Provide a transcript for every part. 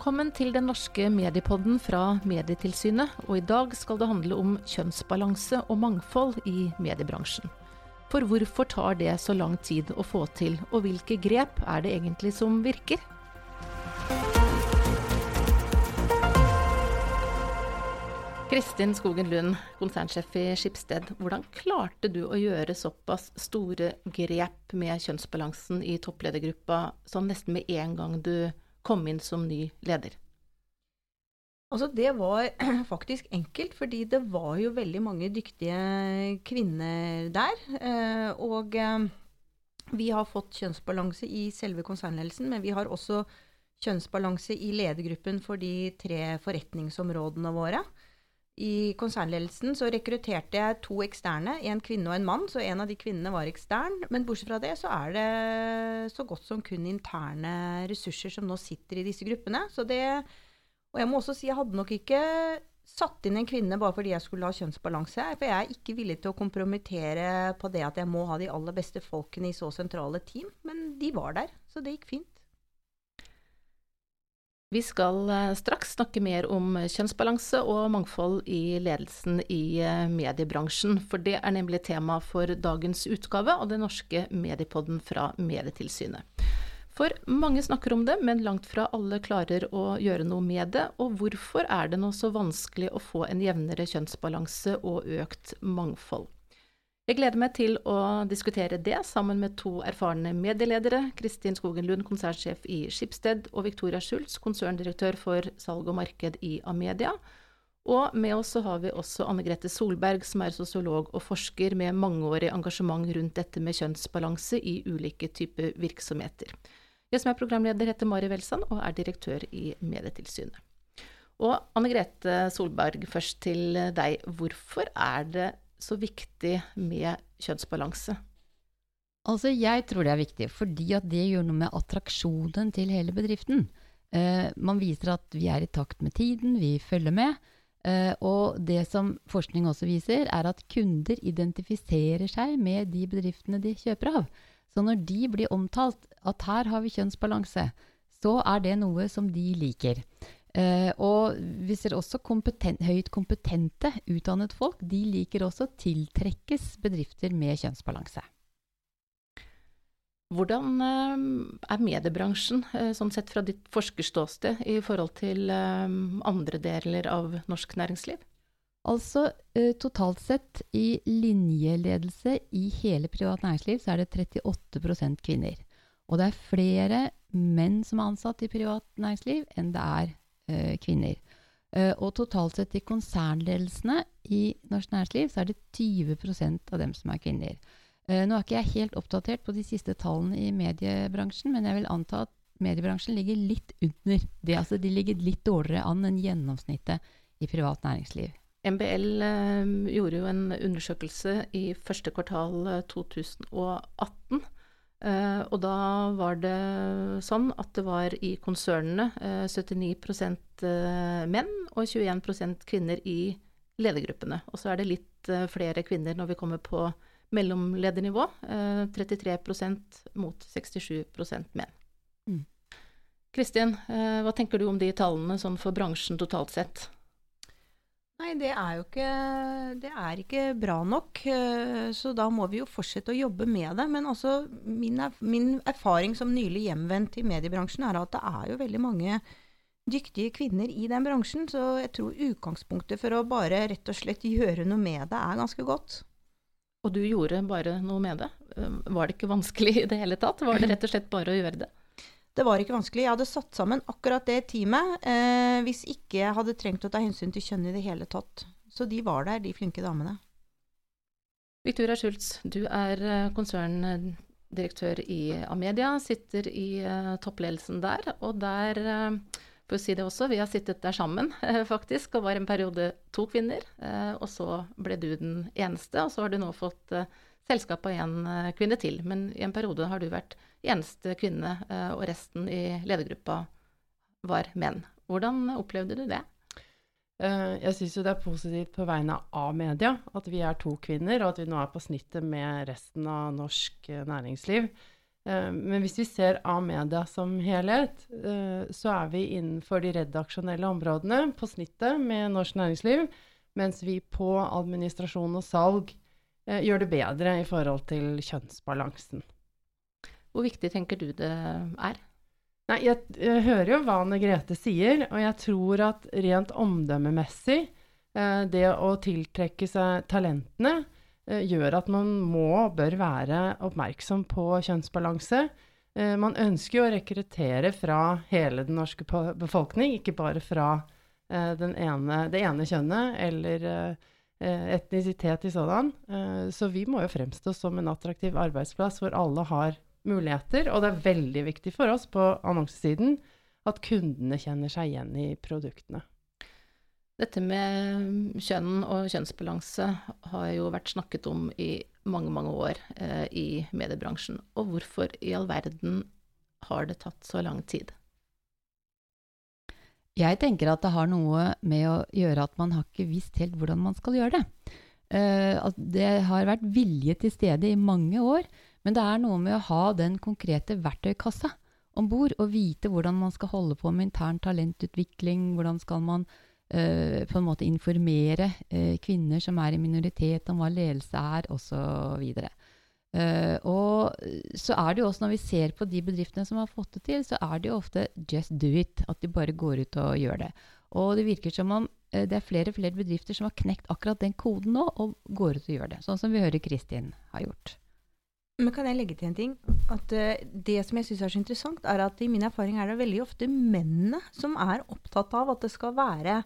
Velkommen til den norske mediepodden fra Medietilsynet. Og i dag skal det handle om kjønnsbalanse og mangfold i mediebransjen. For hvorfor tar det så lang tid å få til, og hvilke grep er det egentlig som virker? Kristin Skogen Lund, konsernsjef i Skipsted. Hvordan klarte du å gjøre såpass store grep med kjønnsbalansen i toppledergruppa sånn nesten med en gang du kom inn som ny leder? Altså, det var faktisk enkelt, fordi det var jo veldig mange dyktige kvinner der. Eh, og eh, vi har fått kjønnsbalanse i selve konsernledelsen, men vi har også kjønnsbalanse i ledergruppen for de tre forretningsområdene våre. I konsernledelsen så rekrutterte jeg to eksterne, en kvinne og en mann. Så en av de kvinnene var ekstern. Men bortsett fra det så er det så godt som kun interne ressurser som nå sitter i disse gruppene. Så det, og jeg må også si jeg hadde nok ikke satt inn en kvinne bare fordi jeg skulle ha kjønnsbalanse. For jeg er ikke villig til å kompromittere på det at jeg må ha de aller beste folkene i så sentrale team. Men de var der, så det gikk fint. Vi skal eh, straks snakke mer om kjønnsbalanse og mangfold i ledelsen i eh, mediebransjen, for det er nemlig tema for dagens utgave av den norske mediepodden fra Medietilsynet. For mange snakker om det, men langt fra alle klarer å gjøre noe med det. Og hvorfor er det nå så vanskelig å få en jevnere kjønnsbalanse og økt mangfold? Jeg gleder meg til å diskutere det sammen med to erfarne medieledere. Kristin Skogen Lund, konsernsjef i Skipsted, og Victoria Schultz, konserndirektør for salg og marked i Amedia. Og med oss så har vi også Anne Grete Solberg, som er sosiolog og forsker med mangeårig engasjement rundt dette med kjønnsbalanse i ulike typer virksomheter. Jeg som er programleder heter Mari Welsand og er direktør i Medietilsynet. Og Anne Grete Solberg, først til deg. Hvorfor er det så viktig med kjønnsbalanse? Altså, jeg tror det er viktig, fordi at det gjør noe med attraksjonen til hele bedriften. Eh, man viser at vi er i takt med tiden, vi følger med. Eh, og det som forskning også viser, er at kunder identifiserer seg med de bedriftene de kjøper av. Så når de blir omtalt at her har vi kjønnsbalanse, så er det noe som de liker. Uh, og vi ser også kompetent, høyt kompetente, utdannet folk. De liker også å tiltrekkes bedrifter med kjønnsbalanse. Hvordan uh, er mediebransjen, uh, sånn sett fra ditt forskerståsted, i forhold til andre deler av norsk næringsliv? Altså totalt sett i linjeledelse i hele privat næringsliv så er det 38% kvinner. Og det er flere menn som er ansatt i privat næringsliv enn det er Eh, kvinner. Uh, og totalt sett i konsernledelsene i norsk næringsliv så er det 20% av dem som er kvinner. Uh, nå er ikke jeg helt oppdatert på de siste tallene i mediebransjen, men jeg vil anta at mediebransjen ligger litt under det. Altså de ligger litt dårligere an enn gjennomsnittet i privat næringsliv. MBL gjorde jo en undersøkelse i første kvartal 2018 Uh, og da var det sånn at det var i konsernene uh, 79 uh, menn og 21% kvinner i ledergruppene. Og så er det litt uh, flere kvinner når vi kommer på mellomledernivå. 33% mot 67 menn. Mm. Kristin, hva tenker du om de tallene sånn for bransjen totalt sett? Nei, det er jo ikke, det er ikke bra nok. Eh, så da må vi jo fortsette å jobbe med det. Men altså, min, min erfaring som nylig hjemvendt i mediebransjen er at det er jo veldig mange dyktige kvinner i den bransjen. Så jeg tror utgangspunktet for å bare rett og slett gjøre noe med det, er ganske godt. Og du gjorde bare noe med det? Eh, var det ikke vanskelig i det hele tatt? Var det rett og slett bare å gjøre det? Det var ikke vanskelig. Jeg hadde satt sammen akkurat det teamet eh, hvis ikke jeg hadde trengt å ta hensyn til kjønn i det hele tatt. Så de var der, de flinke damene. Victoria Schultz, du er eh, konserndirektør i Amedia, sitter i uh, toppledelsen der. Og der, uh, for å si det også, vi har sittet der sammen faktisk, og var en periode to kvinner. og så ble du den eneste, og så har du nå fått selskap av én kvinne til. Men i en periode har du vært eneste kvinne, eh, og resten i ledergruppa var menn. Hvordan opplevde du det? Eh, jeg syns jo det er positivt på vegne av media at vi er to kvinner, og at vi nå er på snittet med resten av norsk eh, næringsliv. Eh, men hvis vi ser av media som helhet, eh, så er vi innenfor de redaksjonelle områdene på snittet med norsk næringsliv, mens vi på administrasjon og salg eh, gjør det bedre i forhold til kjønnsbalansen. Hvor viktig tenker du det er? Nei, jeg, jeg hører jo hva Anne Grete sier, og jeg tror at rent omdømmemessig, eh, det å tiltrekke seg talentene, eh, gjør at man må og bør være oppmerksom på kjønnsbalanse. Eh, man ønsker jo å rekruttere fra hele den norske befolkning, ikke bare fra eh, ene, det ene kjønnet eller eh, eh, etnisitet i sådan. så vi må jo fremstå som en attraktiv arbeidsplass hvor alle har muligheter. Og det er veldig viktig for oss på annonsesiden at kundene kjenner seg igjen i produktene. Dette med kjønn og kjønnsbalanse har jo vært snakket om i mange, mange år eh, i mediebransjen. Og hvorfor i all verden har det tatt så lang tid? Jeg tenker at det har noe med å gjøre at man har ikke visst helt hvordan man skal gjøre det. Uh, det har vært vilje til stede i mange år, men det er noe med å ha den konkrete verktøykassa om bord og vite hvordan man skal holde på med intern talentutvikling, hvordan skal man uh, på en måte informere uh, kvinner som er i minoritet, om hva ledelse er, osv. Uh, og så er det jo også, når vi ser på de bedriftene som har fått det til, så er det jo ofte 'just do it', at de bare går ut og gjør det. Og det virker som om uh, det er flere og flere bedrifter som har knekt akkurat den koden nå, og går ut og gjør det. Sånn som vi hører Kristin har gjort. Men kan jeg legge til en ting? At uh, Det som jeg syns er så interessant, er at i min erfaring er det veldig ofte mennene som er opptatt av at det skal være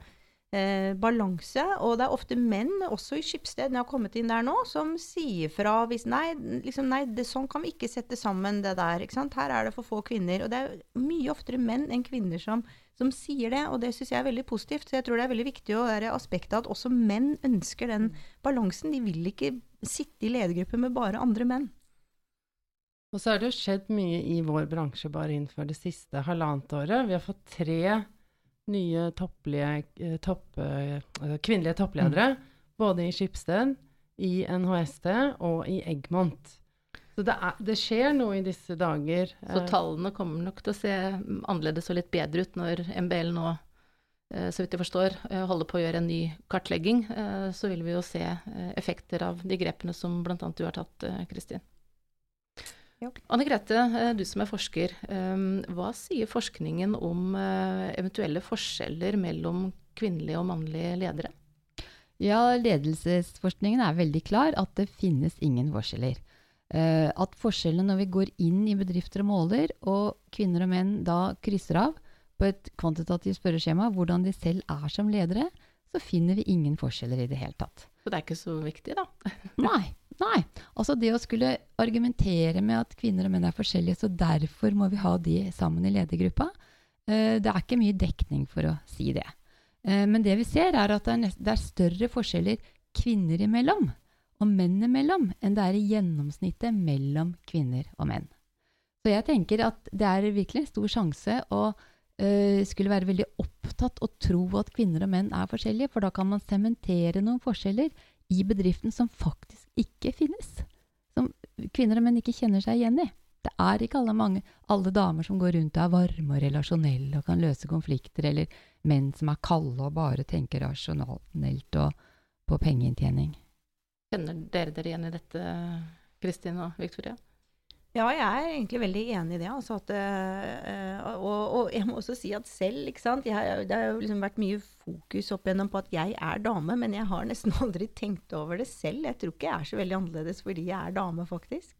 uh, balanse. Og det er ofte menn, også i Skipsted, når jeg har kommet inn der nå, som sier fra hvis Nei, liksom, nei det, sånn kan vi ikke sette sammen det der. Her er det for få kvinner. Og det er mye oftere menn enn kvinner som, som sier det, og det syns jeg er veldig positivt. Så jeg tror det er veldig viktig å være aspektet at også menn ønsker den balansen. De vil ikke sitte i ledergrupper med bare andre menn. Og så har det jo skjedd mye i vår bransje bare innenfor det siste halvannet året. Vi har fått tre nye topplige, eh, topp, uh, kvinnelige toppledere. Mm. Både i Skipsted, i NHST og i Eggmont. Så det, er, det, skjer noe i disse dager. Så eh. tallene kommer nok til å se annerledes og litt bedre ut når MBL nå, så vidt jeg forstår, holder på å gjøre en ny kartlegging. Så vil vi jo se effekter av de grepene som bl.a. du har tatt, Kristin. Ja. Anne Grete, eh, du som er forsker. Eh, hva sier forskningen om eh, eventuelle forskjeller mellom kvinnelige og mannlige ledere? Ja, ledelsesforskningen er veldig klar at det finnes ingen forskjeller. At forskjellene når vi går inn i bedrifter og måler, og kvinner og menn da krysser av på et kvantitativt spørreskjema hvordan de selv er som ledere, så finner vi ingen forskjeller i det hele tatt. Så det er ikke så viktig, da? Nei. Nei. Altså det å skulle argumentere med at kvinner og menn er forskjellige, så derfor må vi ha de sammen i ledergruppa, uh, det er ikke mye dekning for å si det. Uh, men det vi ser, er at det er, større forskjeller kvinner imellom og menn imellom enn det er i gjennomsnittet mellom kvinner og menn. Så jeg tenker at det er virkelig en stor sjanse å uh, skulle være veldig opptatt og tro at kvinner og menn er forskjellige, for da kan man sementere noen forskjeller i bedriften som faktisk ikke finnes. Som kvinner og menn ikke kjenner seg igjen i. Det er ikke alle, mange, alle damer som går rundt og er varme og relasjonelle og kan løse konflikter, eller menn som er kalde og bare tenker rasjonelt og på pengeinntjening. Kjenner dere dere igjen i dette, Kristin og Victoria? Ja, jeg er egentlig veldig enig i det. Altså at, øh, og, og, jeg må også si at selv sant? Jeg, Det har jo liksom vært mye fokus opp igjennom på at jeg er dame, men jeg har nesten aldri tenkt over det selv. Jeg tror ikke jeg er så veldig annerledes fordi jeg er dame, faktisk.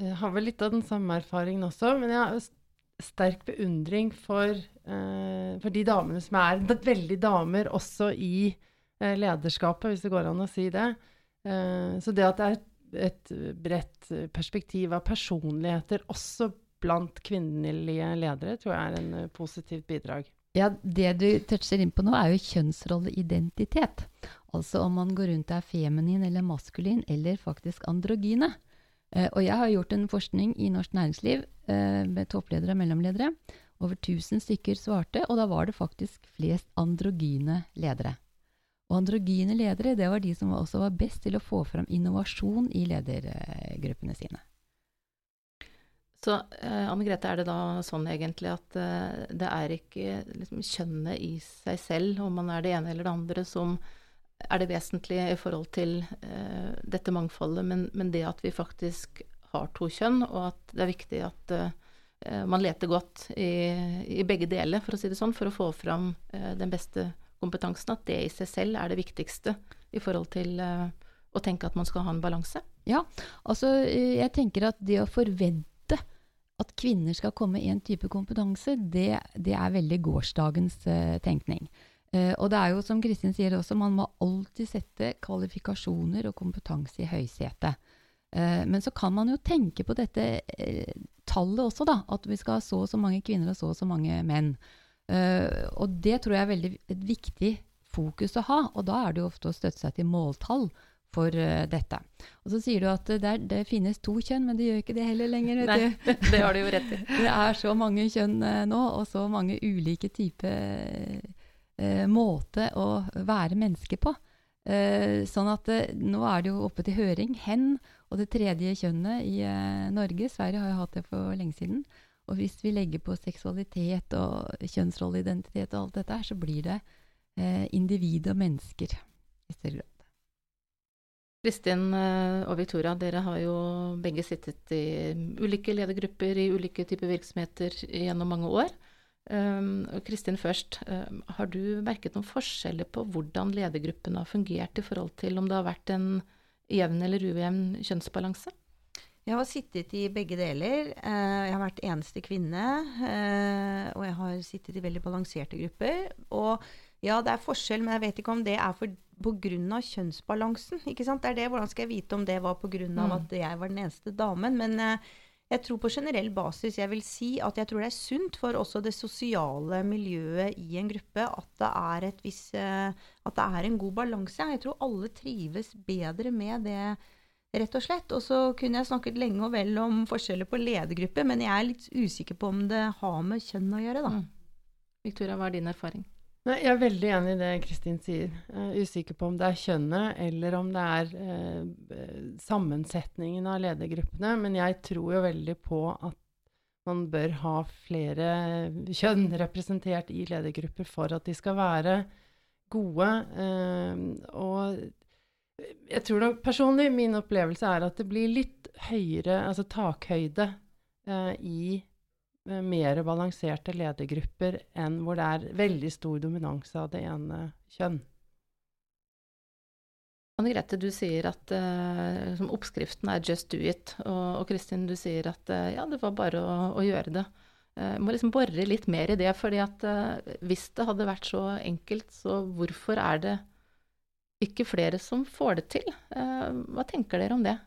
Jeg har vel litt av den samme erfaringen også, men jeg har sterk beundring for, øh, for de damene som er veldig damer også i øh, lederskapet, hvis det går an å si det. så det at det er et bredt perspektiv av personligheter også blant kvinnelige ledere, tror jeg er en uh, positivt bidrag. Ja, Det du toucher inn på nå, er jo kjønnsrolleidentitet. Altså om man går rundt og er feminin eller maskulin, eller faktisk androgyne. Eh, og jeg har gjort en forskning i norsk næringsliv eh, med toppledere og mellomledere. Over 1000 stykker svarte, og da var det faktisk flest androgyne ledere. Og androgyne ledere det var de som også var best til å få fram innovasjon i ledergruppene sine. Så eh, Anne Grete, er det da sånn egentlig at eh, det er ikke liksom, kjønnet i seg selv, om man er det ene eller det andre, som er det vesentlige i forhold til eh, dette mangfoldet, men, men, det at vi faktisk har to kjønn, og at det er viktig at eh, man leter godt i, i, begge deler, for å si det sånn, for å få fram eh, den beste kompetansen, at det i seg selv er det viktigste i forhold til eh, å tenke at man skal ha en balanse? Ja, altså jeg tenker at det å forvente at kvinner skal komme i en type kompetanse, det, det er veldig gårsdagens uh, tenkning. Og det er jo som Kristin sier også, man må alltid sette kvalifikasjoner og kompetanse i høysetet. Men så kan man jo tenke på dette tallet også, da. At vi skal ha så og så mange kvinner og så og så mange menn. Og det tror jeg er veldig et viktig fokus å ha. Og da er det jo ofte å støtte seg til måltall for uh, dette. Og så sier du at det, det, finnes to kjønn, men det gjør ikke det heller lenger. Nei, det, det har du jo rett i. det er så mange kjønn uh, nå, og så mange ulike typer uh, måter å være menneske på. sånn at nå er det jo oppe til høring hen og det tredje kjønnet i Norge. Sverige har jo hatt det for lenge siden. Og hvis vi legger på seksualitet og kjønnsrolleidentitet og alt dette her, så blir det individ og mennesker i større grad. Kristin eh, og Victoria, dere har jo begge sittet i ulike ledergrupper i ulike typer virksomheter gjennom mange år. Um, Kristin først, um, har du merket noen forskjeller på hvordan ledergruppen har fungert i forhold til om det har vært en jevn eller ujevn kjønnsbalanse? Jeg har sittet i begge deler. Uh, jeg har vært eneste kvinne. Uh, og jeg har sittet i veldig balanserte grupper. Og ja, det er forskjell, men jeg vet ikke om det er for pga. kjønnsbalansen. ikke sant? Det er det, Hvordan skal jeg vite om det var pga. Mm. at jeg var den eneste damen? Men eh, jeg tror på generell basis jeg vil si at jeg tror det er sunt for også det sosiale miljøet i en gruppe at det er, et viss, eh, at det er en god balanse. Jeg tror alle trives bedre med det. Rett og slett. Og så kunne jeg snakket lenge og vel om forskjeller på ledergrupper, men jeg er litt usikker på om det har med kjønn å gjøre, da. Mm. Victoria, hva er din erfaring? Nei, jeg er veldig enig i det Kristin sier. Jeg er usikker på om det er kjønnet eller om det er eh, sammensetningen av ledergruppene. Men jeg tror jo veldig på at man bør ha flere kjønn representert i ledergrupper for at de skal være gode. Eh, og jeg tror nok personlig, min opplevelse er at det blir litt høyere, altså takhøyde, eh, i mer balanserte ledergrupper enn hvor det er veldig stor dominanse av det ene kjønn. Anne Grete, du sier at uh, oppskriften er 'just do it'. Og, og Kristin, du sier at eh, ja, det var bare å, å gjøre det. Uh, må liksom bore litt mer i det. fordi at hvis det hadde vært så enkelt, så hvorfor er det ikke flere som får det til? hva tenker dere om det?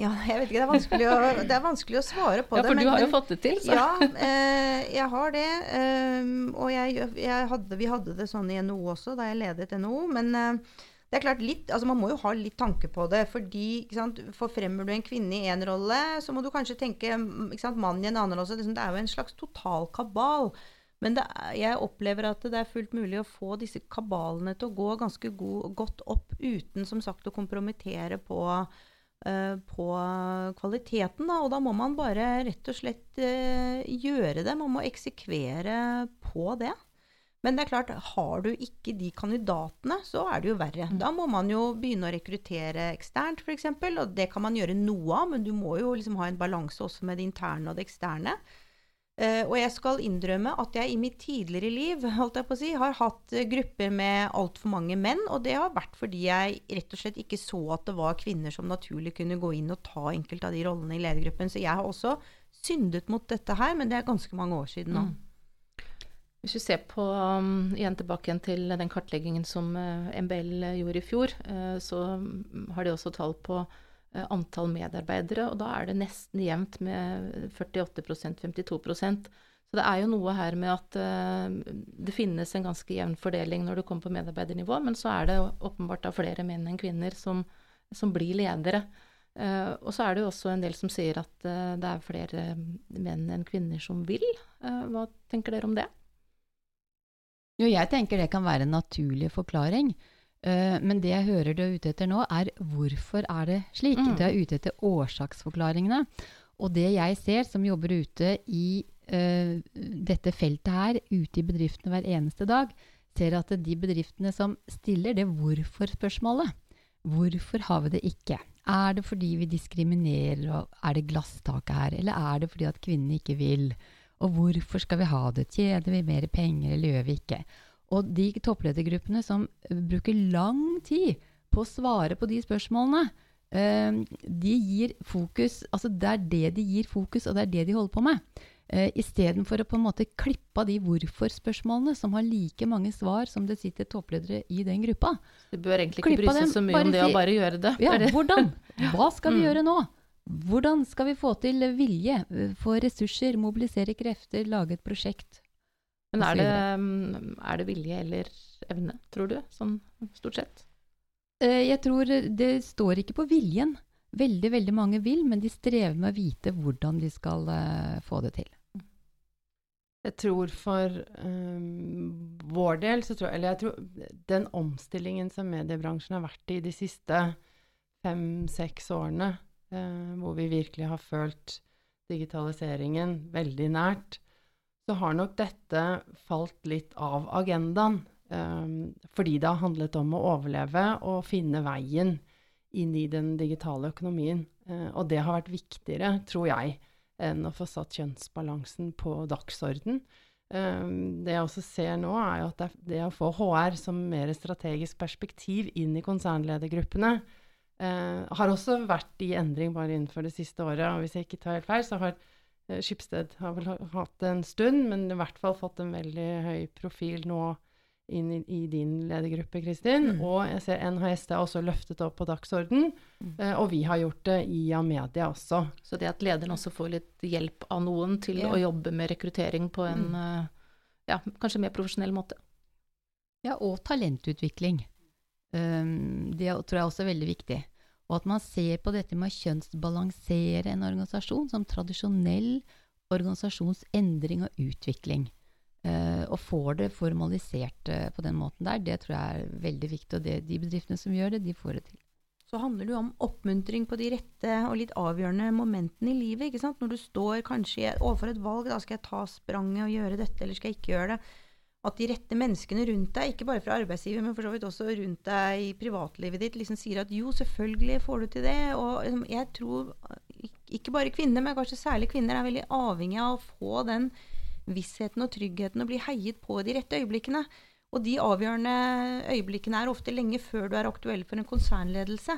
Ja, jeg vet ikke. Det er å, det er vanskelig å svare på det. Ja, For det, men, du har jo fått det til, så. Ja, eh, jeg har det. Eh, og jeg, jeg hadde, vi hadde det sånn i NHO også, da jeg ledet NHO. Men eh, det er klart litt, altså man må jo ha litt tanke på det. fordi sant, Forfremmer du en kvinne i én rolle, så må du kanskje tenke mannen i en annen rolle. Det er jo en slags total kabal. Men det, jeg opplever at det er fullt mulig å få disse kabalene til å gå ganske god, godt opp uten som sagt å kompromittere på uh, på kvaliteten. Da, og da må man bare rett og slett uh, gjøre det. Man må eksekvere på det. Men det er klart, har du ikke de kandidatene, så er det jo verre. Mm. Da må man jo begynne å rekruttere eksternt, f.eks. Og det kan man gjøre noe av, men du må jo liksom ha en balanse også med det interne og det eksterne. Uh, og jeg skal innrømme at jeg i mitt tidligere liv holdt jeg på å si, har hatt uh, grupper med altfor mange menn. Og det har vært fordi jeg rett og slett ikke så at det var kvinner som naturlig kunne gå inn og ta enkelte av de rollene i ledergruppen. Så jeg har også syndet mot dette her, men det er ganske mange år siden nå. Mm. Hvis vi ser på, um, igjen tilbake igjen til den kartleggingen som uh, MBL gjorde i fjor, uh, så har de også tall på Eh, antall medarbeidere, og da er det nesten jevnt med 48% 52% Så det er jo noe her med at uh, det finnes en ganske jevn fordeling når du kommer på medarbeidernivå, men så er det åpenbart da flere menn enn kvinner som, som blir ledere. Uh, og så er det jo også en del som sier at uh, det er flere menn enn kvinner som vil. hva tenker dere om det? Jo, jeg tenker det kan være en naturlig forklaring. Eh, men det jeg hører du er ute etter nå, er hvorfor er det slik? Mm. Du er ute etter årsaksforklaringene. Og det jeg ser, som jobber ute i uh, dette feltet her, ute i bedriftene hver eneste dag, ser at de bedriftene som stiller det hvorfor-spørsmålet, hvorfor har vi det ikke? Er det fordi vi diskriminerer, og er det glasstaket her, eller er det fordi at kvinnene ikke vil? Og hvorfor skal vi ha det? Tjener vi mer penger, eller gjør vi ikke? Og de toppledergruppene som bruker lang tid på å svare på de spørsmålene, eh, de gir fokus Altså det er det de gir fokus, og det er det de holder på med. Uh, Istedenfor å på en måte klippe av de hvorfor-spørsmålene, som har like mange svar som det sitter toppledere i den gruppa. Du bør egentlig ikke bry seg så mye om det og bare gjøre det. Ja, hvordan? Hva skal vi Mm. gjøre nå? Hvordan skal vi få til vilje, eh, få ressurser, mobilisere krefter, lage et prosjekt? Men er det, mm, er det vilje eller evne, tror du? Sånn stort sett. Eh, Jeg tror det står ikke på viljen. Veldig, veldig mange vil, men de strever med å vite hvordan de skal eh, få det til. Jeg tror for um, vår del så tror jeg Eller jeg tror den omstillingen som mediebransjen har vært i de siste fem-seks årene, uh, hvor vi virkelig har følt digitaliseringen veldig nært, så har nok dette falt litt av agendaen. Um, fordi det har handlet om å overleve og finne veien inn i den digitale økonomien. Uh, og det har vært viktigere, tror jeg, enn å få satt kjønnsbalansen på dagsorden. Um, det jeg også ser nå, er at det, det å få HR som mer strategisk perspektiv inn i konsernledergruppene, uh, har også vært i endring bare innenfor det siste året. Og hvis jeg ikke tar helt feil, så har uh, Schibsted har vel hatt det en stund, men i hvert fall fått en veldig høy profil nå inn i, i din ledergruppe, Kristin. Mm. Og jeg ser NHS det er også løftet opp på dagsorden, Mm. eh, og vi har gjort det i Amedia også. Så det at lederen også får litt hjelp av noen til Ja. å jobbe med rekruttering på en mm. ja, kanskje mer profesjonell måte. Ja, og talentutvikling. Um, det tror jeg også er veldig viktig. Og at man ser på dette med å kjønnsbalansere en organisasjon som tradisjonell organisasjonsendring og utvikling. Uh, og får det formalisert uh, på den måten der, det tror jeg er veldig viktig. Og det, de bedriftene som gjør det, de får det til. Så handler det jo om oppmuntring på de rette og litt avgjørende momentene i livet. ikke sant? Når du står kanskje overfor et valg, da skal jeg ta spranget og gjøre dette, eller skal jeg ikke gjøre det? At de rette menneskene rundt deg, ikke bare fra arbeidsgiver, men for så vidt også rundt deg i privatlivet ditt, liksom sier at jo, selvfølgelig får du til det. Og liksom, jeg tror ikke bare kvinner, men kanskje særlig kvinner, er veldig avhengig av å få den vissheten og tryggheten og bli heiet på de rette øyeblikkene. Og de avgjørende øyeblikkene er ofte lenge før du er aktuell for en konsernledelse.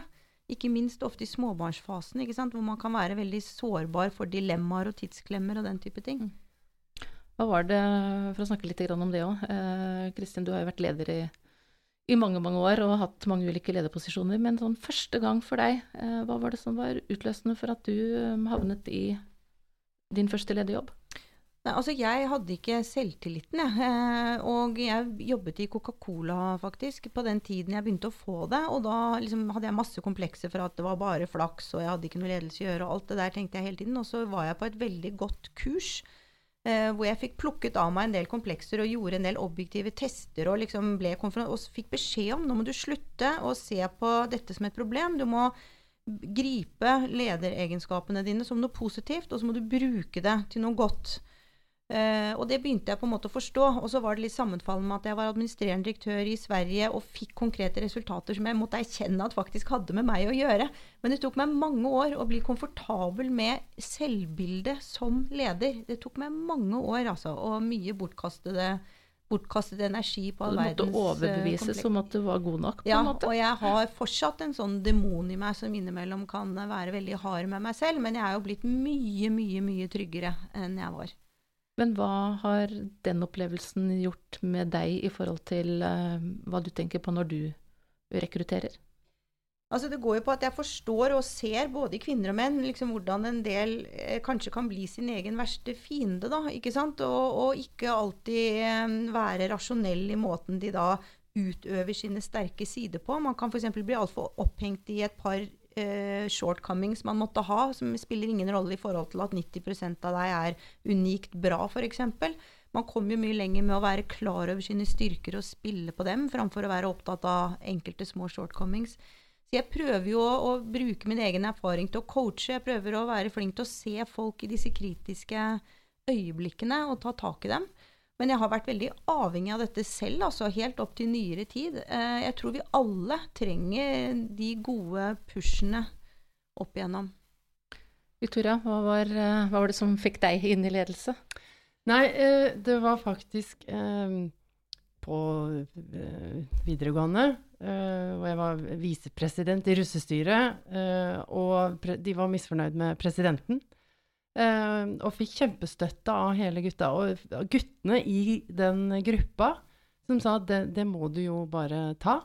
Ikke minst ofte i småbarnsfasen, hvor man kan være veldig sårbar for dilemmaer og tidsklemmer og den type ting. Hva var det, for å snakke litt om det òg, Kristin, du har jo vært leder i, i mange mange år og hatt mange ulike lederposisjoner. Men sånn første gang for deg, eh, hva var det som var utløsende for at du eh, havnet i din første lederjobb? Nei, altså jeg hadde ikke selvtilliten, jeg. Eh, Og jeg jobbet i Coca-Cola faktisk på den tiden jeg begynte å få det. Og da liksom hadde jeg masse komplekser for at det var bare flaks, og jeg hadde ikke noe ledelse å gjøre, og alt det der tenkte jeg hele tiden. Og så var jeg på et veldig godt kurs. Eh, hvor jeg fikk plukket av meg en del komplekser og gjorde en del objektive tester og liksom ble og fikk beskjed om nå må du slutte å se på dette som et problem. Du må gripe lederegenskapene dine som noe positivt, og så må du bruke det til noe godt. Eh, og det begynte jeg på en måte å forstå. Og så var det litt sammenfallende med at jeg var administrerende direktør i Sverige og fikk konkrete resultater som jeg måtte erkjenne at faktisk hadde med meg å gjøre. Men det tok meg mange år å bli komfortabel med selvbildet som leder. Det tok meg mange år, altså. Og mye bortkastede, bortkastet energi på all verdens Du måtte eh, overbevises kompleks- om at du var god nok, på ja, en måte? og jeg har fortsatt en sånn demon i meg som innimellom kan være veldig hard med meg selv, men jeg er jo blitt mye, mye, mye tryggere enn jeg var. Men hva har den opplevelsen gjort med deg i forhold til eh, hva du tenker på når du rekrutterer? Altså Det går jo på at jeg forstår og ser både kvinner og menn liksom hvordan en del eh, kanskje kan bli sin egen verste fiende. da, ikke sant? Og, og ikke alltid eh, være rasjonell i måten de da utøver sine sterke sider på. Man kan f.eks. bli altfor opphengt i et par eh, shortcomings man måtte ha, som spiller ingen rolle i forhold til at 90% av deg er unikt bra, f.eks. man kommer jo mye lenger med å være klar over sine styrker og spille på dem, framfor å være opptatt av enkelte små shortcomings. Så jeg prøver jo å, å, bruke min egen erfaring til å coache. Jeg prøver å være flink til å se folk i disse kritiske øyeblikkene og ta tak i dem. Men jeg har vært veldig avhengig av dette selv, altså helt opp til nyere tid. Eh, jeg tror vi alle trenger de gode pushene opp igjennom. Victoria, hva var, eh, hva var, det som fikk deg inn i ledelse? Nei, eh, det var faktisk eh, på videregående, hvor jeg var visepresident i russestyret, og de var misfornøyd med presidenten. Og fikk kjempestøtte av hele gutta. Og guttene i den gruppa som sa at det, det må du jo bare ta.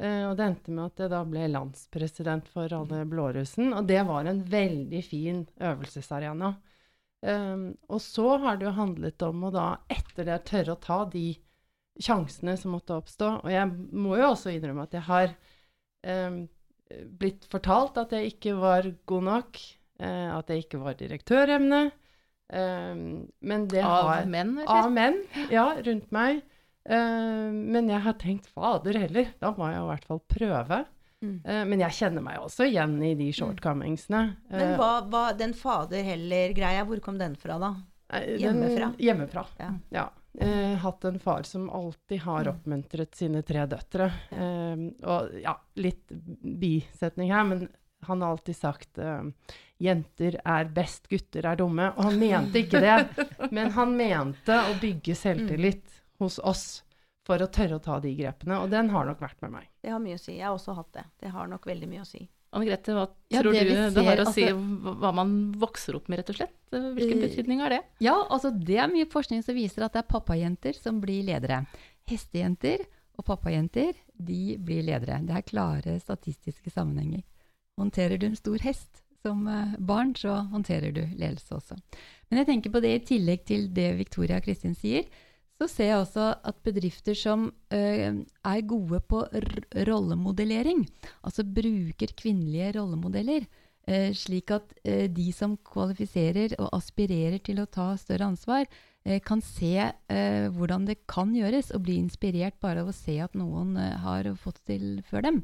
Uh, og det endte med at jeg da ble landspresident for alle blårussen. Og det var en veldig fin øvelsesarena. Uh, og så har det jo handlet om å da, etter det, tørre å ta de sjansene som måtte oppstå. Og jeg må jo også innrømme at jeg har blitt fortalt at jeg ikke var god nok. Uh, at jeg ikke var direktøremne. Um, men det av har menn, eller? Av menn, ja, rundt meg. Uh, men jeg har tenkt fader heller, da må jeg i hvert fall prøve. Mm. Uh, men jeg kjenner meg også igjen i de mm. Uh, men hva, hva, den fader heller-greia, hvor kom den fra, da? Hjemmefra? Den, hjemmefra, ja. ja. hatt en far som alltid har mm. oppmuntret sine tre døtre. og ja, litt bisetning her, men han har alltid sagt jenter er best, gutter er dumme. Og han mente ikke det, men han mente å bygge selvtillit hos oss for å tørre å ta de grepene. Og den har nok vært med meg. Det har mye å si. Jeg har også hatt det. Det har nok veldig mye å si. Anne Grete, hva ja, tror det du ser, det har å altså, si hva man vokser opp med, rett og slett? Hvilken uh, betydning har det? Ja, altså det er mye forskning som viser at det er pappajenter som blir ledere. Hestejenter og pappajenter, de blir ledere. Det er klare statistiske sammenhenger. Håndterer du en stor hest som uh, barn, så håndterer du ledelse også. Men jeg tenker på det i tillegg til det Victoria og Kristin sier så ser jeg også at bedrifter som uh, er gode på rollemodellering, altså bruker kvinnelige rollemodeller, uh, slik at de som kvalifiserer og aspirerer til å ta større ansvar, kan se hvordan det kan gjøres, og bli inspirert bare av å se at noen har fått det til før dem.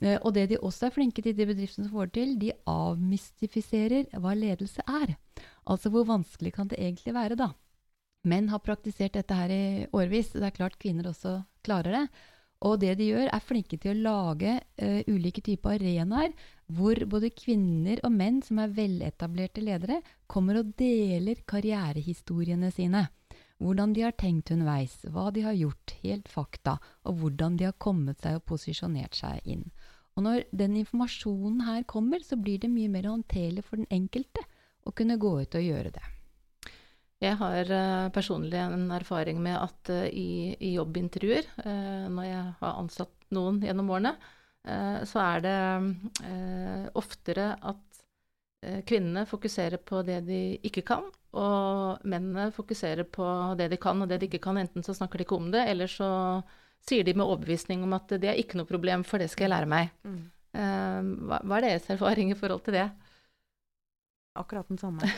Og det de også er flinke til, de bedriftene som får det til, de avmystifiserer hva ledelse er. Altså hvor vanskelig kan det egentlig være, da? Menn har praktisert dette her i årevis. Det er klart kvinner også klarer det. Og det de gjør, er flinke til å lage uh, ulike typer arenaer hvor både kvinner og menn som er veletablerte ledere, kommer og deler karrierehistoriene sine. Hvordan de har tenkt underveis, hva de har gjort, helt fakta, og hvordan de har kommet seg og posisjonert seg inn. Og når den informasjonen her kommer, så blir det mye mer håndterlig for den enkelte å kunne gå ut og gjøre det. Jeg har uh, personlig en erfaring med at uh, i, i, jobbintervjuer, uh, når jeg har ansatt noen gjennom årene, så er det oftere at kvinnene fokuserer på det de ikke kan, og mennene fokuserer på det de kan og det de ikke kan. Enten så snakker de ikke om det, eller så sier de med overbevisning om at det er ikke noe problem, for det skal jeg lære meg. Mm. Hva, hva er deres erfaring i forhold til det? Akkurat den samme.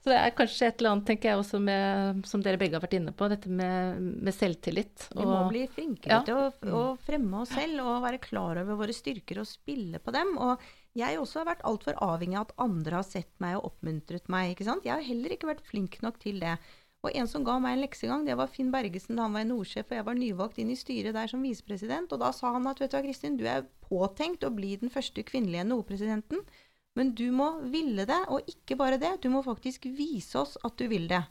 Så det er kanskje et eller annet, tenker jeg også, med, som dere begge har vært inne på, dette med, med selvtillit. Vi må bli flinkere ja. til å, å, fremme oss selv og være klar over våre styrker og spille på dem. Og jeg også har vært altfor avhengig av at andre har sett meg og oppmuntret meg. ikke sant? Jeg har heller ikke vært flink nok til det. Og en som ga meg en leksegang, det var Finn Bergesen da han var NHO-sjef, og jeg var nyvalgt inn i styret der som visepresident. Og da sa han at vet du hva, Kristin, du er påtenkt å bli den første kvinnelige NHO-presidenten. Men du må ville det, og ikke bare det, du må faktisk vise oss at du vil det.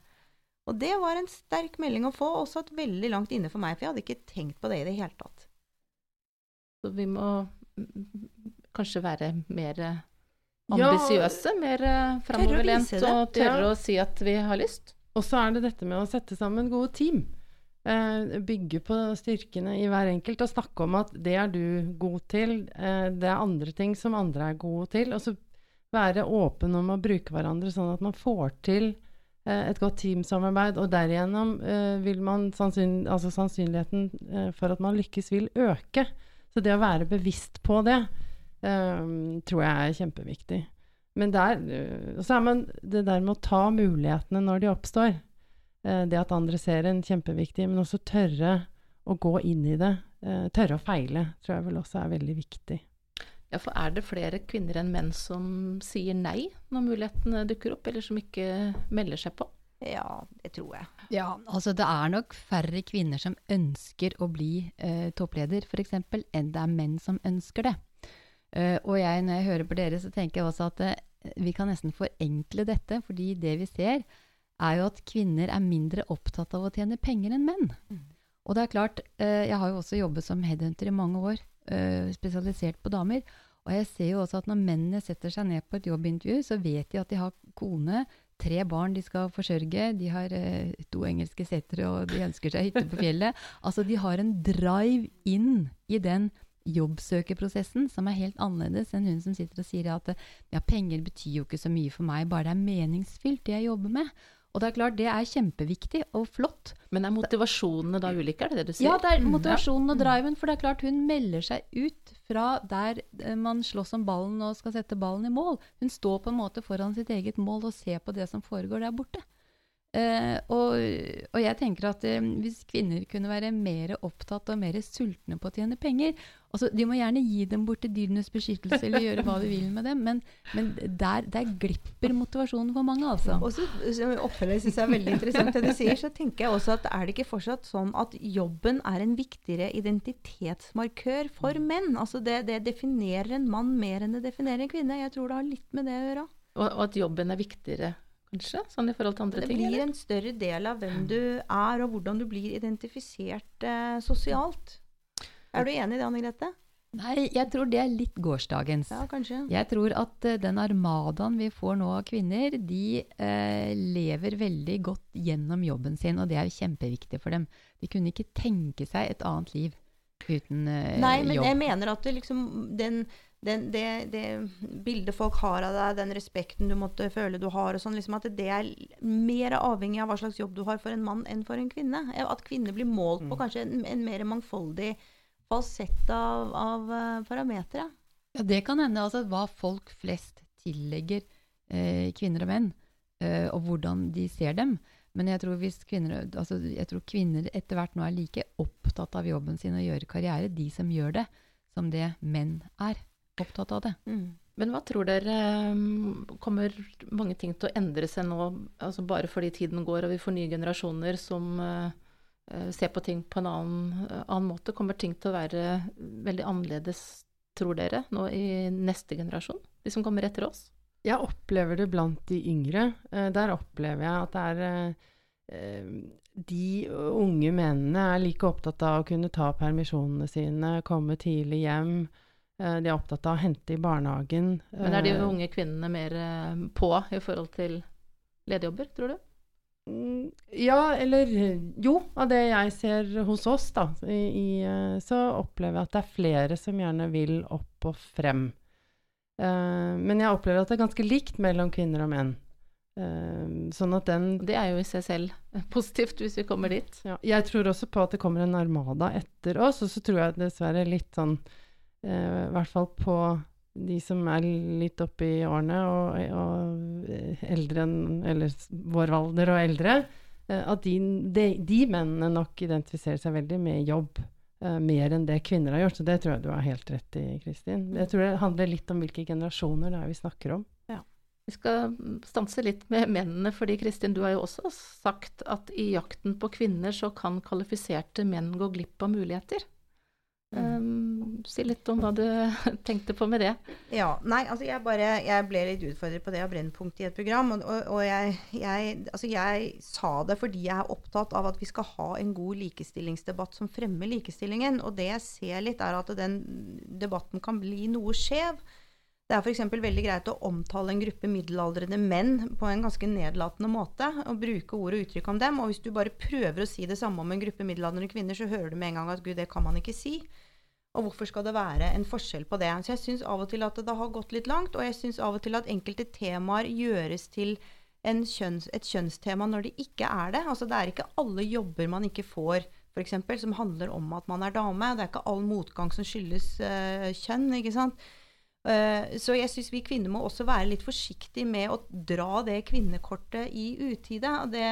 Og det var en sterk melding å få, og satt veldig langt inne for meg, for jeg hadde ikke tenkt på det i det hele tatt. Så vi må kanskje være mer ambisiøse, ja, mer eh, framoverlent og tørre ja. å si at vi har lyst. Og så er det dette med å sette sammen gode team. Eh, bygge på styrkene i hver enkelt og snakke om at det er du god til. Eh, det er andre ting som andre er gode til. Og så være åpen om å bruke hverandre, sånn at man får til eh, et godt teamsamarbeid. Og derigjennom eh, vil man sannsyn, altså sannsynligheten eh, for at man lykkes, vil øke. Så det å være bevisst på det tror jeg er kjempeviktig. Men der, øh, så er man det der med å ta mulighetene når de oppstår. Eh, det at andre ser en, kjempeviktig. Men også tørre å gå inn i det. Eh, tørre å feile, tror jeg vel også er veldig viktig. Ja, for er det flere kvinner enn menn som sier nei når mulighetene dukker opp, eller som ikke melder seg på? Ja, det tror jeg. Ja, altså det er nok færre kvinner som ønsker å bli eh, toppleder, f.eks., enn det er menn som ønsker det. Uh, og jeg, når jeg hører på dere, så tenker jeg også at vi kan nesten forenkle dette, fordi det vi ser, er jo at kvinner er mindre opptatt av å tjene penger enn menn. Mm. Og det er klart, eh, jeg har jo også jobbet som headhunter i mange år, eh, spesialisert på damer. Og jeg ser jo også at når mennene setter seg ned på et jobbintervju, så vet de at de har kone, tre barn de skal forsørge, de har eh, to engelske setere, og de ønsker seg hytte på fjellet. Altså, de har en drive inn i den jobbsøkerprosessen som er helt annerledes enn hun som sitter og sier at ja, penger betyr jo ikke så mye for meg, bare det er meningsfylt, det jeg jobber med. Og det er klart, det er kjempeviktig og flott. Men er motivasjonene da ulike, er det det du sier? Ja, det er Mm, motivasjonen og driven. For det er klart, hun melder seg ut fra der eh, man slåss om ballen og skal sette ballen i mål. Hun står på en måte foran sitt eget mål og ser på det som foregår der borte. Eh, og, og jeg tenker at eh, hvis kvinner kunne være mer opptatt og mer sultne på å tjene penger altså De må gjerne gi dem bort til dyrenes beskyttelse eller gjøre hva de vil med dem, men, men der, der glipper motivasjonen for mange, altså. Og så så oppfølger syns jeg er veldig interessant det du sier. Så tenker jeg også at er det ikke fortsatt sånn at jobben er en viktigere identitetsmarkør for menn? Altså det, det definerer en mann mer enn det definerer en kvinne. Jeg tror det har litt med det å gjøre. Og, og at jobben er viktigere, kanskje? Sånn i forhold til andre ting? Det blir ting, en større del av hvem du er, og hvordan du blir identifisert eh, sosialt. Er du enig i det, Anne Grete? Nei, jeg tror det er litt gårsdagens. Ja, kanskje. Jeg tror at uh, den armadaen vi får nå av kvinner, de uh, lever veldig godt gjennom jobben sin, og det er jo kjempeviktig for dem. De kunne ikke tenke seg et annet liv uten uh, Nei, men jobb. jeg mener at det liksom den, den, det, det bildet folk har av deg, den respekten du måtte føle du har, og sånn, liksom at det er mer avhengig av hva slags jobb du har for en mann enn for en kvinne. At kvinner blir målt på kanskje en, en mer mangfoldig falsett av, av eh, parametere. Ja, det kan hende altså, hva folk flest tillegger eh, kvinner og menn, eh, og hvordan de ser dem. Men jeg tror, hvis kvinner, altså, jeg tror kvinner etter hvert nå er like opptatt av jobben sin og gjøre karriere, de som gjør det, som det menn er opptatt av det. Men hva tror dere um, kommer mange ting til å endre seg nå, altså bare fordi tiden går og vi får nye generasjoner som uh, uh, ser på ting på en annen, annen måte? Kommer ting til å være veldig annerledes, tror dere, nå i neste generasjon? De som kommer etter oss? Jeg opplever det blant de yngre. Eh, der opplever jeg at det er eh, eh, De unge mennene er like opptatt av å kunne ta permisjonene sine, komme tidlig hjem. Eh, de er opptatt av å hente i barnehagen. Men er de Eh, unge kvinnene mer uh, på i forhold til lederjobber, tror du? Mm, Ja, eller Jo, av det jeg ser hos oss, da, i, eh, så opplever jeg at det er flere som gjerne vil opp og frem. Eh, men jeg opplever at det er ganske likt mellom kvinner og menn. Eh, sånn at den Det er jo i seg selv positivt, hvis vi kommer dit. ja, Jeg tror også på at det kommer en armada etter oss, og så tror jeg dessverre litt sånn eh, I hvert fall på de som er litt oppe i årene og, og eh, eldre enn Eller vår alder og eldre. eh, at de, de, de mennene nok identifiserer seg veldig med jobb. eh, mer enn det kvinner har gjort. Så det tror jeg du har helt rett i, Kristin. Jeg tror det handler litt om hvilke generasjoner det er vi snakker om. Vi skal stanse litt med mennene, fordi Kristin, du har jo også sagt at i jakten på kvinner så kan kvalifiserte menn gå glipp av muligheter. Um, si litt om hva du tenkte på med det. Ja, nei, altså jeg bare Jeg ble litt utfordret på det av Brennpunkt i et program. Og, og, jeg, jeg, altså jeg sa det fordi jeg er opptatt av at vi skal ha en god likestillingsdebatt som fremmer likestillingen. Og det jeg ser litt, er at den debatten kan bli noe skjev. Det er f.eks. veldig greit å omtale en gruppe middelaldrende menn på en ganske nedlatende måte. Og bruke ord og uttrykk om dem. Og hvis du bare prøver å si det samme om en gruppe middelaldrende kvinner, så hører du med en gang at gud, det kan man ikke si. Og hvorfor skal det være en forskjell på det? Så jeg syns av og til at det har gått litt langt, og jeg syns av og til at enkelte temaer gjøres til kjønns, et kjønnstema når det ikke er det. Altså det er ikke alle jobber man ikke får, f.eks., som handler om at man er dame. Det er ikke all motgang som skyldes uh, kjønn, ikke sant. Eh, så jeg syns vi kvinner må også være litt forsiktige med å dra det kvinnekortet i utide. Det,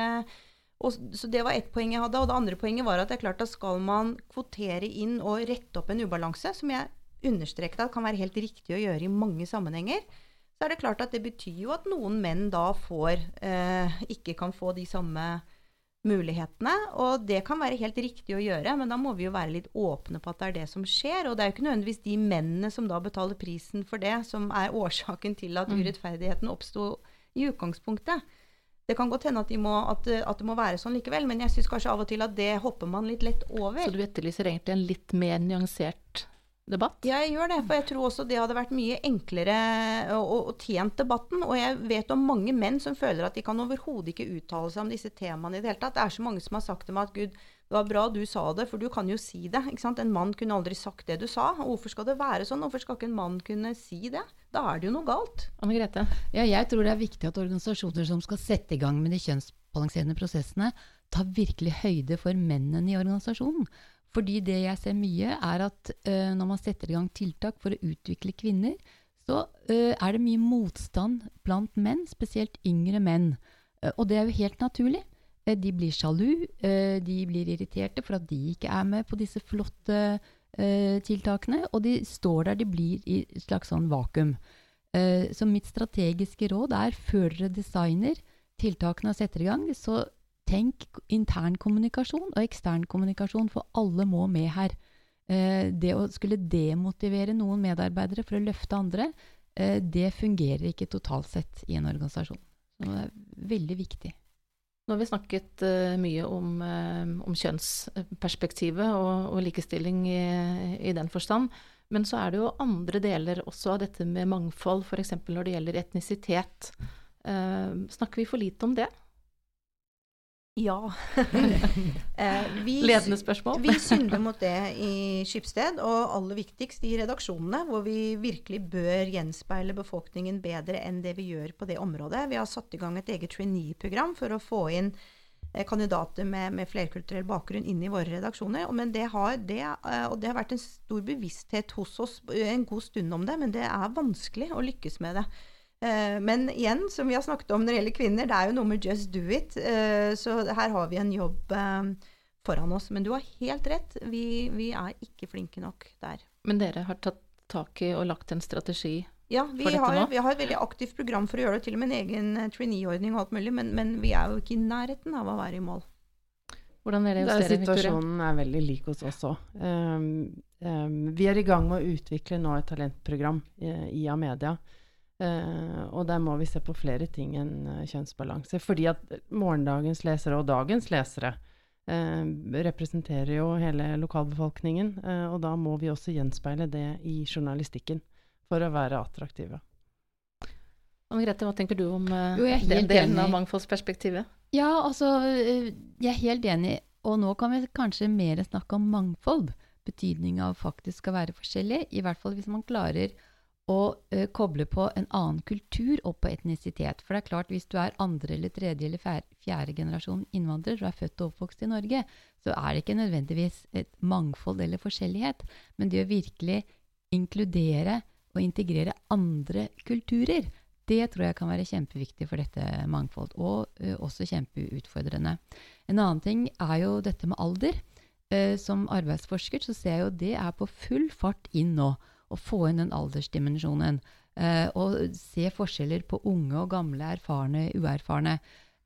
og, så det var ett poeng jeg hadde. Og det andre poenget var at det er klart at skal man kvotere inn og rette opp en ubalanse, som jeg understreket at kan være helt riktig å gjøre i mange sammenhenger, så er det klart at det betyr jo at noen menn da får eh, ikke kan få de samme mulighetene. Og det kan være helt riktig å gjøre, men da må vi jo være litt åpne på at det er det som skjer. Og det er jo ikke nødvendigvis de mennene som da betaler prisen for det, som er årsaken til at mm. urettferdigheten oppsto i utgangspunktet. Det kan godt hende at, de må, at, at, det må være sånn likevel, men jeg syns kanskje av og til at det hopper man litt lett over. Så du etterlyser egentlig en litt mer nyansert debatt? Ja, jeg gjør det. For jeg tror også det hadde vært mye enklere og, og tjent debatten. Og jeg vet om mange menn som føler at de kan overhodet ikke uttale seg om disse temaene i det hele tatt. Det er så mange som har sagt til meg at gud, det var bra du sa det, for du kan jo si det. ikke sant? En mann kunne aldri sagt det du sa. Hvorfor skal det være sånn? Hvorfor skal ikke en mann kunne si det? Da er det jo noe galt. Anne Grete? Ja, jeg tror det er viktig at organisasjoner som skal sette i gang med de kjønnsbalanserende prosessene, tar virkelig høyde for mennene i organisasjonen. Fordi det jeg ser mye, er at uh, når man setter i gang tiltak for å utvikle kvinner, så uh, er det mye motstand blant menn, spesielt yngre menn. Uh, og det er jo helt naturlig. de blir sjalu, de blir irriterte for at de ikke er med på disse flotte tiltakene, og de står der de blir i et slags sånn vakuum. så mitt strategiske råd er før dere designer tiltakene og setter i gang, så Tenk intern kommunikasjon og ekstern kommunikasjon, for alle må med her. Eh, det å skulle demotivere noen medarbeidere for å løfte andre, eh, det fungerer ikke totalt sett i en organisasjon. Det er veldig viktig. Nå har vi snakket uh, mye om, om kjønnsperspektivet og, og likestilling i, i, den forstand. Men så er det jo andre deler også av dette med mangfold, f.eks. når det gjelder etnisitet. Snakker vi for lite om det? Ja. eh, vi, Ledende spørsmål. vi synder mot det i Skipsted, og aller viktigst i redaksjonene, hvor vi virkelig bør gjenspeile befolkningen bedre enn det vi gjør på det området. Vi har satt i gang et eget trainee-program for å få inn eh, kandidater med, med, flerkulturell bakgrunn inn i våre redaksjoner. Men det har, det, eh, og det har vært en stor bevissthet hos oss en god stund om det, men det er vanskelig å lykkes med det. Eh, men igjen, som vi har snakket om når det gjelder kvinner, det er jo noe med just do it. Eh, så her har vi en jobb eh, foran oss. Men du har helt rett, vi, vi er ikke flinke nok der. Men dere har tatt tak i og lagt en strategi ja, vi for dette har, nå? vi har et veldig aktivt program for å gjøre det, til og med en egen trainee-ordning og alt mulig. Men, men, vi er jo ikke i nærheten av å være i mål. Hvordan er det hos dere, Victoria? Situasjonen er veldig lik hos oss òg. Um, um, vi er i gang med å utvikle nå et talentprogram i, i Amedia. Uh, og der må vi se på flere ting enn uh, kjønnsbalanse. Fordi at morgendagens lesere og dagens lesere uh, representerer jo hele lokalbefolkningen. og da må vi også gjenspeile det i journalistikken for å være attraktive. Anne Grete, hva tenker du om den delen enig. av mangfoldsperspektivet? Ja, altså Jeg er helt enig. Og nå kan vi kanskje mer snakke om mangfold. Betydning av faktisk å være forskjellig. I hvert fall hvis man klarer å uh, koble på en annen kultur og på etnisitet. For det er klart, hvis du er andre eller tredje eller fjerde, generasjon innvandrer og er født og oppvokst i Norge, så er det ikke nødvendigvis et mangfold eller forskjellighet, men det å virkelig inkludere og integrere andre kulturer, det tror jeg kan være kjempeviktig for dette mangfold, og uh, også kjempeutfordrende. En annen ting er jo dette med alder. Uh, som arbeidsforsker så ser jeg jo det er på full fart inn nå å få inn den aldersdimensjonen. Eh, og se forskjeller på unge og gamle, erfarne, uerfarne.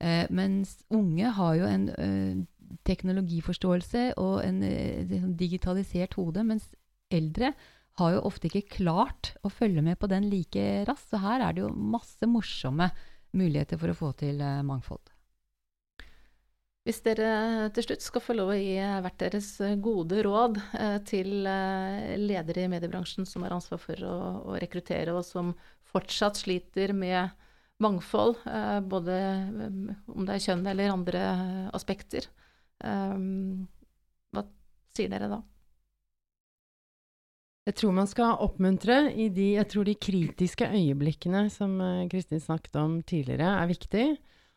Eh, mens unge har jo en eh, teknologiforståelse og en eh, sånn digitalisert hode, mens eldre har jo ofte ikke klart å følge med på den like raskt. Så her er det jo masse morsomme muligheter for å få til eh, mangfold. Hvis dere til slutt skal få lov å gi hvert deres gode råd eh, til eh, ledere i mediebransjen som har ansvar for å, å rekruttere, og som fortsatt sliter med mangfold, eh, både om det er kjønn eller andre aspekter, hva sier dere da? Jeg tror man skal oppmuntre i de, jeg tror de kritiske øyeblikkene som Kristin snakket om tidligere, er viktig.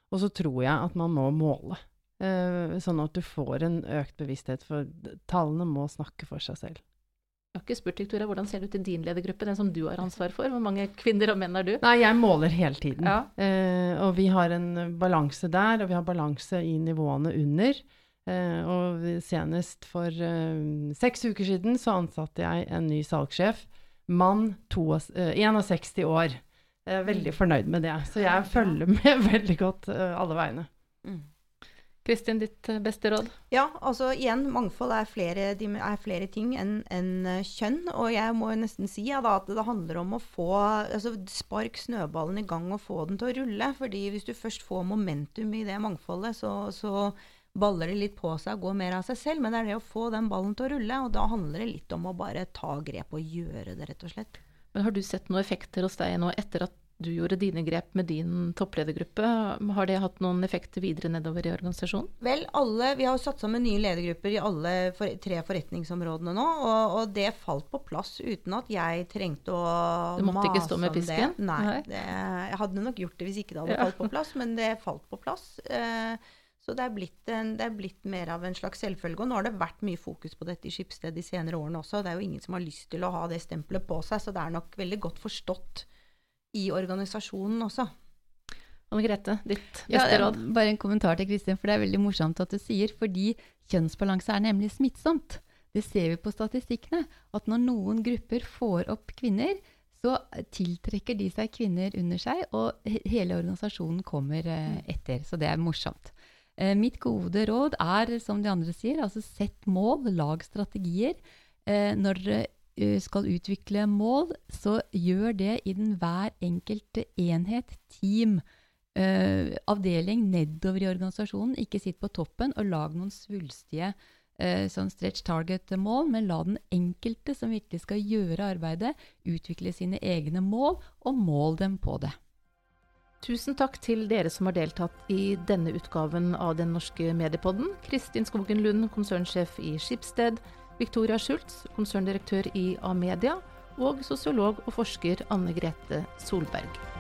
Og så tror jeg at man må måle. Uh, sånn at du får en økt bevissthet, for tallene må snakke for seg selv. Jeg har ikke spurt Victoria, hvordan ser det ut i din ledergruppe, den som du har ansvar for? Hvor mange kvinner og menn er du? Nei, jeg måler hele tiden. Ja. Eh, og vi har en balanse der, og vi har balanse i nivåene under. Eh, og senest for eh, seks uker siden så ansatte jeg en ny salgssjef. Mann, to, eh, 61 år. Jeg er veldig fornøyd med det. Så jeg følger med veldig godt eh, alle veiene. Mm. Kristin, ditt eh, beste råd? Ja, altså igjen, mangfold er flere, er flere ting enn enn, eh, kjønn. Og jeg må jo nesten si ja, da, at det handler om å få altså Spark snøballen i gang og få den til å rulle. fordi hvis du først får momentum i det mangfoldet, så, så baller det litt på seg og går mer av seg selv. Men det er det å få den ballen til å rulle, og da handler det litt om å bare ta grep og gjøre det, rett og slett. Men har du sett noen effekter hos deg nå etter at du gjorde dine grep med din toppledergruppe? Har det hatt noen effekter videre nedover i organisasjonen? Vel, alle, Vi har satt sammen nye ledergrupper i alle for, tre forretningsområdene nå, og, og det falt på plass uten at jeg trengte å Du måtte ikke stå med pisken? Det. Nei, det, jeg hadde nok gjort det hvis ikke det hadde Ja. falt på plass, men det falt på plass. Eh, så det er, blitt en, det er blitt mer av en slags selvfølge. Og nå har det vært mye fokus på dette i Skipsted de senere årene også. Det er jo ingen som har lyst til å ha det stempelet på seg, så det er nok veldig godt forstått i organisasjonen også. Anne Grete, ditt beste råd? Bare en kommentar til Kristin, for det er veldig morsomt at du sier, fordi kjønnsbalanse er nemlig smittsomt. Det ser vi på statistikkene, at når noen grupper får opp kvinner, så tiltrekker de seg kvinner under seg, og hele organisasjonen kommer eh, etter. Så det er morsomt. Eh, mitt gode råd er, som de andre sier, altså sett mål, lag strategier. Eh, når dere skal utvikle mål, så gjør det i den hver enkelte enhet, team, eh, avdeling nedover i organisasjonen. Ikke sitt på toppen og lag noen svulstige eh, sånn stretch target-mål, men la den enkelte som virkelig skal gjøre arbeidet, utvikle sine egne mål, og mål dem på det. Tusen takk til dere som har deltatt i denne utgaven av Den norske mediepodden. Kristin Skogen Lund, konsernsjef i Skipsted. Victoria Schultz, konserndirektør i Amedia. Og sosiolog og forsker Anne Grete Solberg.